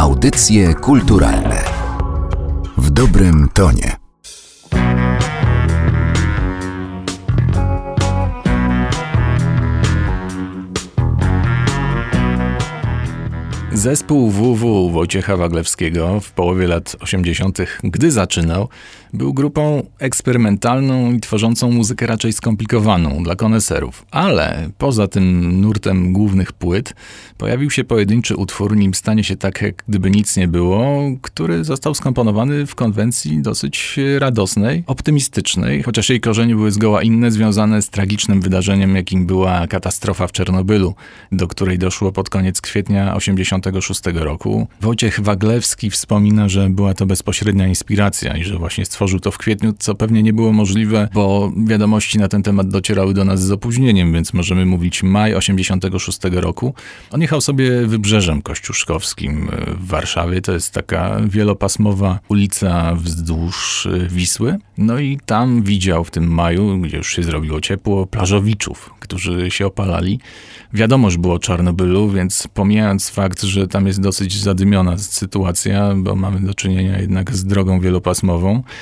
Audycje kulturalne w dobrym tonie. Zespół WW Wojciecha Waglewskiego w połowie lat 80., gdy zaczynał, był grupą eksperymentalną i tworzącą muzykę raczej skomplikowaną dla koneserów. Ale poza tym nurtem głównych płyt pojawił się pojedynczy utwór, nim stanie się tak, jak gdyby nic nie było, który został skomponowany w konwencji dosyć radosnej, optymistycznej, chociaż jej korzenie były zgoła inne, związane z tragicznym wydarzeniem, jakim była katastrofa w Czernobylu, do której doszło pod koniec kwietnia 86 roku. Wojciech Waglewski wspomina, że była to bezpośrednia inspiracja i że właśnie stworzył stworzył to w kwietniu, co pewnie nie było możliwe, bo wiadomości na ten temat docierały do nas z opóźnieniem, więc możemy mówić maj 86 roku. On jechał sobie wybrzeżem kościuszkowskim w Warszawie. To jest taka wielopasmowa ulica wzdłuż Wisły. No i tam widział w tym maju, gdzie już się zrobiło ciepło, plażowiczów, którzy się opalali. Wiadomo, że było Czarnobylu, więc pomijając fakt, że tam jest dosyć zadymiona sytuacja, bo mamy do czynienia jednak z drogą wielopasmową,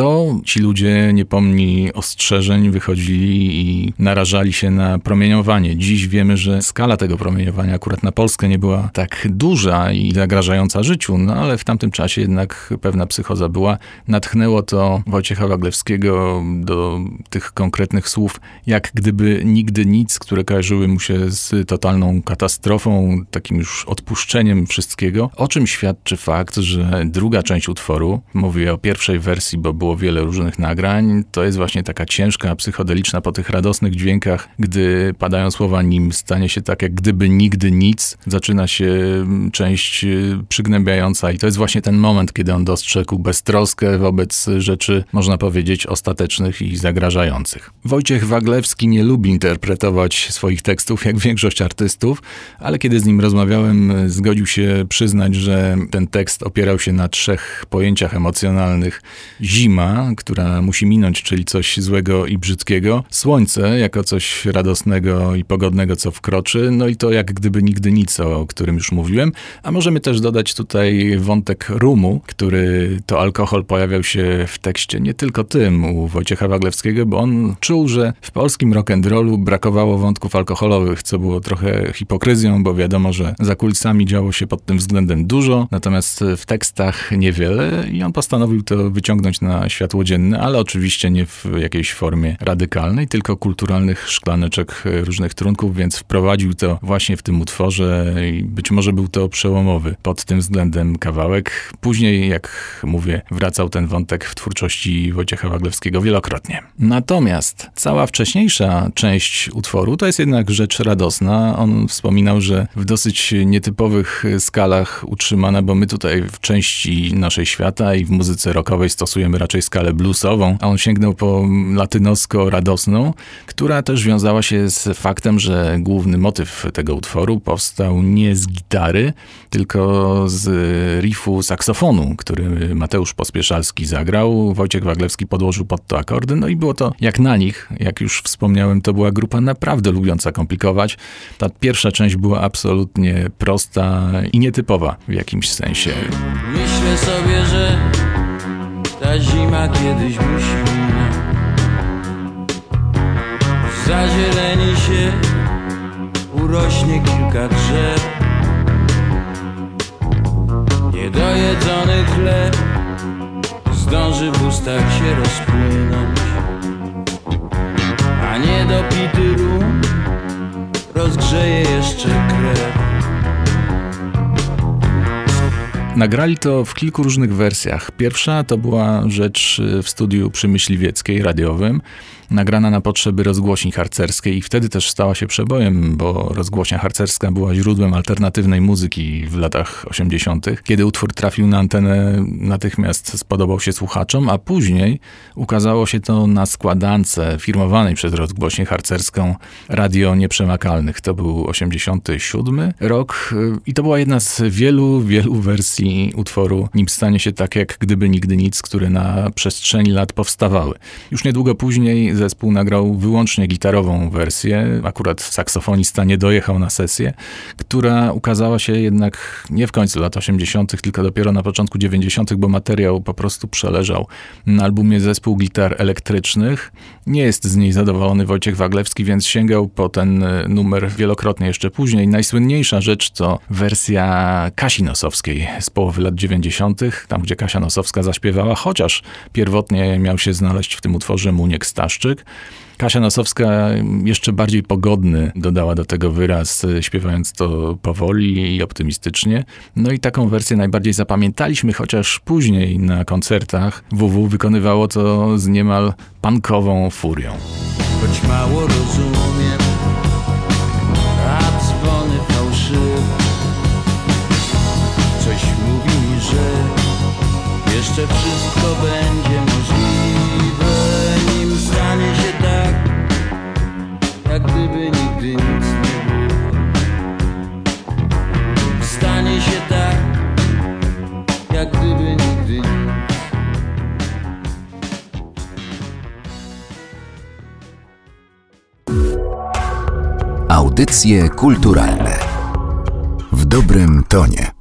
to ci ludzie niepomni ostrzeżeń wychodzili i narażali się na promieniowanie. Dziś wiemy, że skala tego promieniowania akurat na Polskę nie była tak duża i zagrażająca życiu, no ale w tamtym czasie jednak pewna psychoza była. Natchnęło to Wojciecha Waglewskiego do tych konkretnych słów, jak gdyby nigdy nic, które kojarzyły mu się z totalną katastrofą, takim już odpuszczeniem wszystkiego, o czym świadczy fakt, że druga część utworu, mówię o pierwszej wersji, bo było wiele różnych nagrań. To jest właśnie taka ciężka, psychodeliczna po tych radosnych dźwiękach, gdy padają słowa nim stanie się tak jak gdyby nigdy nic. Zaczyna się mm, część y, przygnębiająca i to jest właśnie ten moment, kiedy on dostrzegł beztroskę wobec rzeczy, można powiedzieć, ostatecznych i zagrażających. Wojciech Waglewski nie lubi interpretować swoich tekstów jak większość artystów, ale kiedy z nim rozmawiałem, zgodził się przyznać, że ten tekst opierał się na trzech pojęciach emocjonalnych. Zima, zima, która musi minąć, czyli coś złego i brzydkiego, słońce jako coś radosnego i pogodnego, co wkroczy, no i to jak gdyby nigdy nic, o którym już mówiłem. A możemy też dodać tutaj wątek rumu, który to alkohol pojawiał się w tekście nie tylko tym u Wojciecha Waglewskiego, bo on czuł, że w polskim rock'n'rollu brakowało wątków alkoholowych, co było trochę hipokryzją, bo wiadomo, że za kulisami działo się pod tym względem dużo, natomiast w tekstach niewiele i on postanowił to wyciągnąć na światło dzienne, ale oczywiście nie w jakiejś formie radykalnej, tylko kulturalnych szklaneczek różnych trunków, więc wprowadził to właśnie w tym utworze i być może był to przełomowy pod tym względem kawałek. Później, jak mówię, wracał ten wątek w twórczości Wojciecha Waglewskiego wielokrotnie. Natomiast cała wcześniejsza część utworu to jest jednak rzecz radosna. On wspominał, że w dosyć nietypowych skalach utrzymana, bo my tutaj w części naszej świata i w muzyce rockowej stosujemy raczej raczej skalę bluesową, a on sięgnął po latynosko-radosną, która też wiązała się z faktem, że główny motyw tego utworu powstał nie z gitary, tylko z riffu saksofonu, który Mateusz Pospieszalski zagrał. Wojciech Waglewski podłożył pod to akordy, no i było to jak na nich. Jak już wspomniałem, to była grupa naprawdę lubiąca komplikować. Ta pierwsza część była absolutnie prosta i nietypowa w jakimś sensie. Myślę sobie, że ta zima kiedyś musi minąć Zazieleni się. Urośnie kilka drzew. Niedojedzony chleb Zdąży w ustach się rozpłynąć. A niedopity rum Rozgrzeje jeszcze krew Nagrali to w kilku różnych wersjach. Pierwsza to była rzecz w studiu przy Myśliwieckiej radiowym nagrana na potrzeby rozgłośni harcerskiej i wtedy też stała się przebojem, bo rozgłośnia harcerska była źródłem alternatywnej muzyki w latach 80. Kiedy utwór trafił na antenę, natychmiast spodobał się słuchaczom, a później ukazało się to na składance firmowanej przez rozgłośnię harcerską Radio Nieprzemakalnych. To był 87 rok i to była jedna z wielu, wielu wersji utworu Nim stanie się tak jak gdyby nigdy nic, które na przestrzeni lat powstawały. Już niedługo później zespół nagrał wyłącznie gitarową wersję. Akurat saksofonista nie dojechał na sesję, która ukazała się jednak nie w końcu lat 80., tylko dopiero na początku 90., bo materiał po prostu przeleżał na albumie Zespół Gitar Elektrycznych. Nie jest z niej zadowolony Wojciech Waglewski, więc sięgał po ten e, numer wielokrotnie jeszcze później. Najsłynniejsza rzecz to wersja Kasi Nosowskiej z połowy lat 90., tam gdzie Kasia Nosowska zaśpiewała, chociaż pierwotnie miał się znaleźć w tym utworze Muniek Staszczyk. Kasia Nosowska jeszcze bardziej pogodny dodała do tego wyraz, śpiewając to powoli i optymistycznie. No i taką wersję najbardziej zapamiętaliśmy, chociaż później na koncertach WW wykonywało to z niemal pankową furią. Choć mało rozumiem, a dzwony fałszywe Coś mówi mi, że jeszcze wszystko będzie nigdy nic nie Stanie się tak, jak gdyby nigdy Audycje kulturalne. W dobrym tonie.